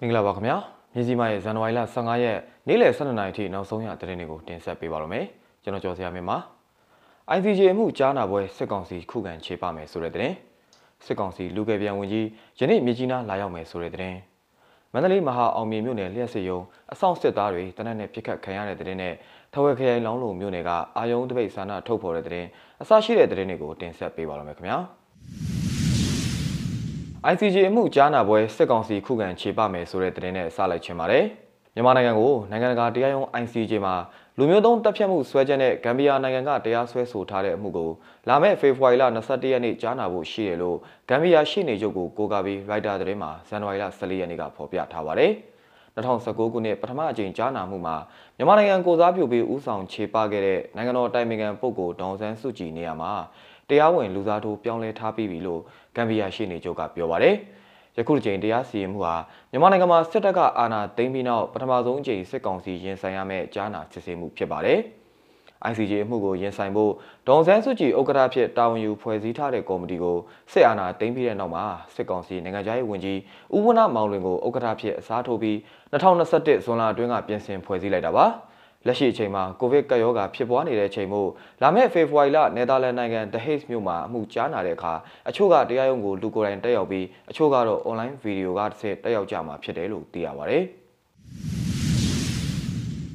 မင်္ဂလာပါခင်ဗျာမြစီမရဲ့ဇန်နဝါရီလ15ရက်နေ့လယ်12နာရီထိနောက်ဆုံးရသတင်းတွေကိုတင်ဆက်ပေးပါရမယ်ကျွန်တော်ကျော်စရာမင်းပါ ICJ အမှုကြားနာပွဲစစ်ကောင်စီခုခံခြေပမယ်ဆိုတဲ့သတင်းစစ်ကောင်စီလူကယ်ပြန်ဝင်ကြီးယနေ့မြကြီးနားလာရောက်မယ်ဆိုတဲ့သတင်းမန္တလေးမဟာအောင်မြေမြို့နယ်လျှက်စစ်ရုံအဆောင်စစ်သားတွေတနက်နေ့ပြစ်ခတ်ခံရတဲ့သတင်းနဲ့ထဝယ်ခရိုင်လောင်းလုံမြို့နယ်ကအာယုံတပိတ်ဆန္ဒထုတ်ဖော်တဲ့သတင်းအစရှိတဲ့သတင်းတွေကိုတင်ဆက်ပေးပါရမယ်ခင်ဗျာ ICJ အမှုကြားနာပွဲစစ်ကောင်စီခုခံခြေပမယ်ဆိုတဲ့သတင်းနဲ့စလိုက်ချင်ပါတယ်။မြန်မာနိုင်ငံကိုနိုင်ငံတကာတရားရုံး ICJ မှာလူမျိုးတုံးတပ်ဖြတ်မှုဆွဲချက်နဲ့ဂမ်ဘီယာနိုင်ငံကတရားစွဲဆိုထားတဲ့အမှုကိုလာမယ့်ဖေဖော်ဝါရီလ22ရက်နေ့ကြားနာဖို့ရှိတယ်လို့ဂမ်ဘီယာရှေ့နေချုပ်ကိုကိုကာဘီရိုက်တာသတင်းမှာဇန်နဝါရီလ14ရက်နေ့ကဖော်ပြထားပါတယ်။2019ခုနှစ်ပထမအကြိမ်ကြားနာမှုမှာမြန်မာနိုင်ငံကိုစားပြုပြီးဥဆောင်ခြေပခဲ့တဲ့နိုင်ငံတော်တိုင်ပင်ခံပုဂ္ဂိုလ်ဒေါန်ဆန်းစုကြည်နေရာမှာ တရားဝင်လူစားထိုးပြောင်းလဲထားပြီးပြီလို့ဂမ်ဘီယာရှေ့နေချုပ်ကပြောပါတယ်။ယခုချိန်တရားစီရင်မှုဟာမြန်မာနိုင်ငံမှာစစ်တပ်ကအာဏာသိမ်းပြီးနောက်ပထမဆုံးအကြိမ်စစ်ကောင်စီရင်ဆိုင်ရမယ့်ကြားနာစစ်ဆေးမှုဖြစ်ပါတယ်။ ICJ အမှုကိုရင်ဆိုင်ဖို့ဒေါန်ဆန်းစုကြည်ဥက္ကဋ္ဌဖြစ်တာဝန်ယူဖွဲ့စည်းထားတဲ့ကော်မတီကိုစစ်အာဏာသိမ်းပြီးတဲ့နောက်မှာစစ်ကောင်စီနိုင်ငံခြားရေးဝန်ကြီးဦးဝဏမောင်လွင်ကိုဥက္ကဋ္ဌဖြစ်အစားထိုးပြီး2021ဇွန်လအတွင်းကပြင်ဆင်ဖွဲ့စည်းလိုက်တာပါ။ လက်ရှိအချိန်မှာကိုဗစ်ကပ်ရောဂါဖြစ်ပွားနေတဲ့အချိန်မို့လာမယ့်ဖေဖော်ဝါရီလနယ်သာလန်နိုင်ငံ The Hague မြို့မှာအမှုကြားနာတဲ့အခါအချို့ကတရားရုံးကိုလူကိုယ်တိုင်တက်ရောက်ပြီးအချို့ကတော့ online ဗီဒီယိုကတစ်ဆင့်တက်ရောက်ကြမှာဖြစ်တယ်လို့သိရပါဗျ။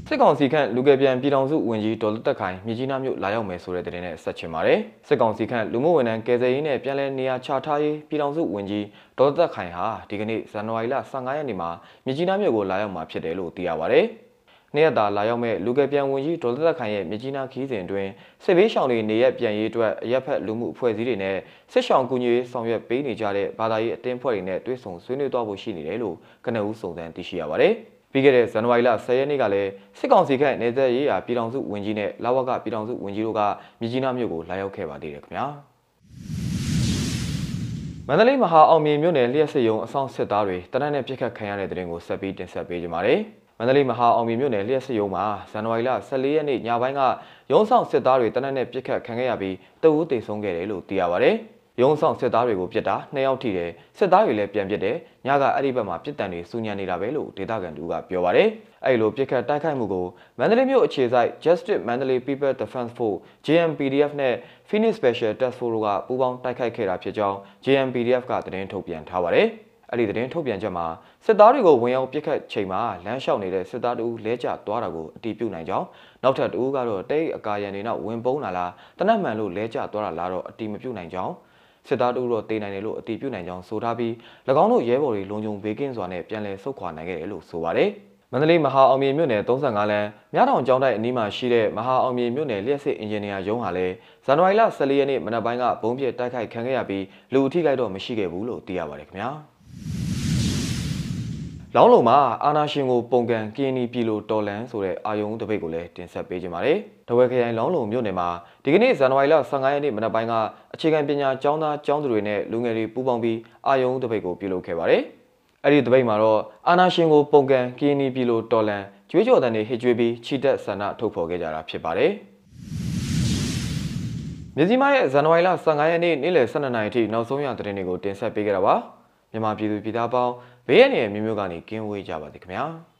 စစ်ကောင်စီခန့်လူကယ်ပြန်ပြည်ထောင်စုဝန်ကြီးဒေါ်လတက်ခိုင်မြကြီးနားမြို့လာရောက်မယ်ဆိုတဲ့သတင်းနဲ့ဆက်ချင်ပါတယ်။စစ်ကောင်စီခန့်လူမှုဝန်ထမ်းကယ်ဆယ်ရေးနဲ့ပြည်내နေရာချထားရေးပြည်ထောင်စုဝန်ကြီးဒေါ်တက်ခိုင်ဟာဒီကနေ့ဇန်နဝါရီလ15ရက်နေ့မှာမြကြီးနားမြို့ကိုလာရောက်မှာဖြစ်တယ်လို့သိရပါတယ်။ နေ့ရက်သာလာရောက်မဲ့လူကယ်ပြန်ဝန်ကြီးဒေါ်သက်ခိုင်ရဲ့မြကြီးနားခီးစဉ်တွင်စစ်ဘေးရှောင်တွေနေရက်ပြန်ရေးအတွက်အရက်ဖက်လူမှုအဖွဲ့အစည်းတွေနဲ့စစ်ရှောင်ကူညီရေးဆောင်ရွက်ပေးနေကြတဲ့ဘာသာရေးအသင်းဖွဲ့တွေနဲ့တွဲဆုံဆွေးနွေးသွားဖို့ရှိနေတယ်လို့ကနဦးစုံစမ်းသိရှိရပါတယ်။ပြီးခဲ့တဲ့ဇန်နဝါရီလ10ရက်နေ့ကလည်းစစ်ကောင်စီခန့်နေသက်ရေးရာပြည်ထောင်စုဝန်ကြီးနဲ့လာဝကပြည်ထောင်စုဝန်ကြီးတို့ကမြကြီးနားမြို့ကိုလာရောက်ခဲ့ပါသေးတယ်ခင်ဗျာ။မန္တလေးမဟာအောင်မြေမြို့နယ်လျှက်စစ်ရုံအဆောင်စစ်သားတွေတနက်နေ့ပြစ်ခတ်ခံရတဲ့တဲ့ရင်ကိုဆက်ပြီးတင်ဆက်ပေးကြပါမယ်။မ န္တလေးမဟာအောင်မြေမြို့နယ်လျှက်စစ်ရုံးမှာဇန်နဝါရီလ14ရက်နေ့ညပိုင်းကရုံးဆောင်စစ်သားတွေတနက်နေ့ပြစ်ခတ်ခံခဲ့ရပြီးတအူးတေဆုံးခဲ့တယ်လို့သိရပါဗျ။ရုံးဆောင်စစ်သားတွေကိုပြစ်တာနှစ်ယောက်ထိတယ်စစ်သားတွေလည်းပြန်ပြစ်တယ်ညကအဲ့ဒီဘက်မှာပြစ်တံတွေစူညံနေတာပဲလို့ဒေသခံတူကပြောပါတယ်အဲ့လိုပြစ်ခတ်တိုက်ခိုက်မှုကိုမန္တလေးမြို့အခြေစိုက် Justice Mandalay People Defense Force JMPDF နဲ့ Phoenix Special Task Force တို့ကပူးပေါင်းတိုက်ခိုက်ခဲ့တာဖြစ်ကြောင်း JMPDF ကသတင်းထုတ်ပြန်ထားပါတယ်။ အဲ့ဒီသတင်းထုတ်ပြန်ချက်မှာစစ်သားတွေကိုဝင်ရောက်ပစ်ခတ်ချိန်မှာလမ်းလျှောက်နေတဲ့စစ်သားတို့လဲကျသွားတာကိုအတီးပြုတ်နိုင်ကြောင်းနောက်ထပ်တူကတော့တိတ်အကာရန်တွေနောက်ဝင်ပုန်းလာလားတနတ်မှန်လို့လဲကျသွားတာလားတော့အတီးမပြုတ်နိုင်ကြောင်းစစ်သားတို့တော့တေးနိုင်တယ်လို့အတီးပြုတ်နိုင်ကြောင်းဆိုထားပြီး၎င်းတို့ရဲဘော်တွေလုံခြုံဘေးကင်းစွာနဲ့ပြန်လည်ဆုတ်ခွာနိုင်ခဲ့တယ်လို့ဆိုပါတယ်မန္တလေးမဟာအောင်မြေမြို့နယ်35လမ်းမြတောင်ကျောင်းတိုက်အနီးမှာရှိတဲ့မဟာအောင်မြေမြို့နယ်လျှက်စစ်အင်ဂျင်နီယာရုံးဟာလည်းဇန်နဝါရီလ14ရက်နေ့မနက်ပိုင်းကဘုံပြစ်တိုက်ခိုက်ခံခဲ့ရပြီးလူအထိခိုက်တော့မရှိခဲ့ဘူးလို့သိရပါတယ်ခင်ဗျာ။ လောင်းလုံမှာအာနာရှင်ကိုပုံကန်ကင်းနီပြည်လိုတော်လန်ဆိုတဲ့အာယုံတပိတ်ကိုလည်းတင်ဆက်ပေးကြပါမယ်။တဝဲခရိုင်လောင်းလုံမြို့နယ်မှာဒီကနေ့ဇန်နဝါရီလ15ရက်နေ့မနက်ပိုင်းကအခြေခံပညာကျောင်းသားကျောင်းသူတွေနဲ့လူငယ်တွေပူးပေါင်းပြီးအာယုံတပိတ်ကိုပြုလုပ်ခဲ့ပါတယ်။အဲ့ဒီတပိတ်မှာတော့အာနာရှင်ကိုပုံကန်ကင်းနီပြည်လိုတော်လန်ကျွေးကြော်တန်တွေဟစ်ကြွေးပြီးချီတက်ဆန္ဒထုတ်ဖော်ခဲ့ကြတာဖြစ်ပါတယ်။မြစည်းမရဲ့ဇန်နဝါရီလ15ရက်နေ့နေ့လယ်12နာရီထိနောက်ဆုံးရသတင်းတွေကိုတင်ဆက်ပေးကြတာပါ။မြန်မာပြည်သူပြည်သားပေါင်း ဘေးရန်ရဲ့မျိုးမျိုးကနေကင်းဝေးကြပါစေခင်ဗျာ။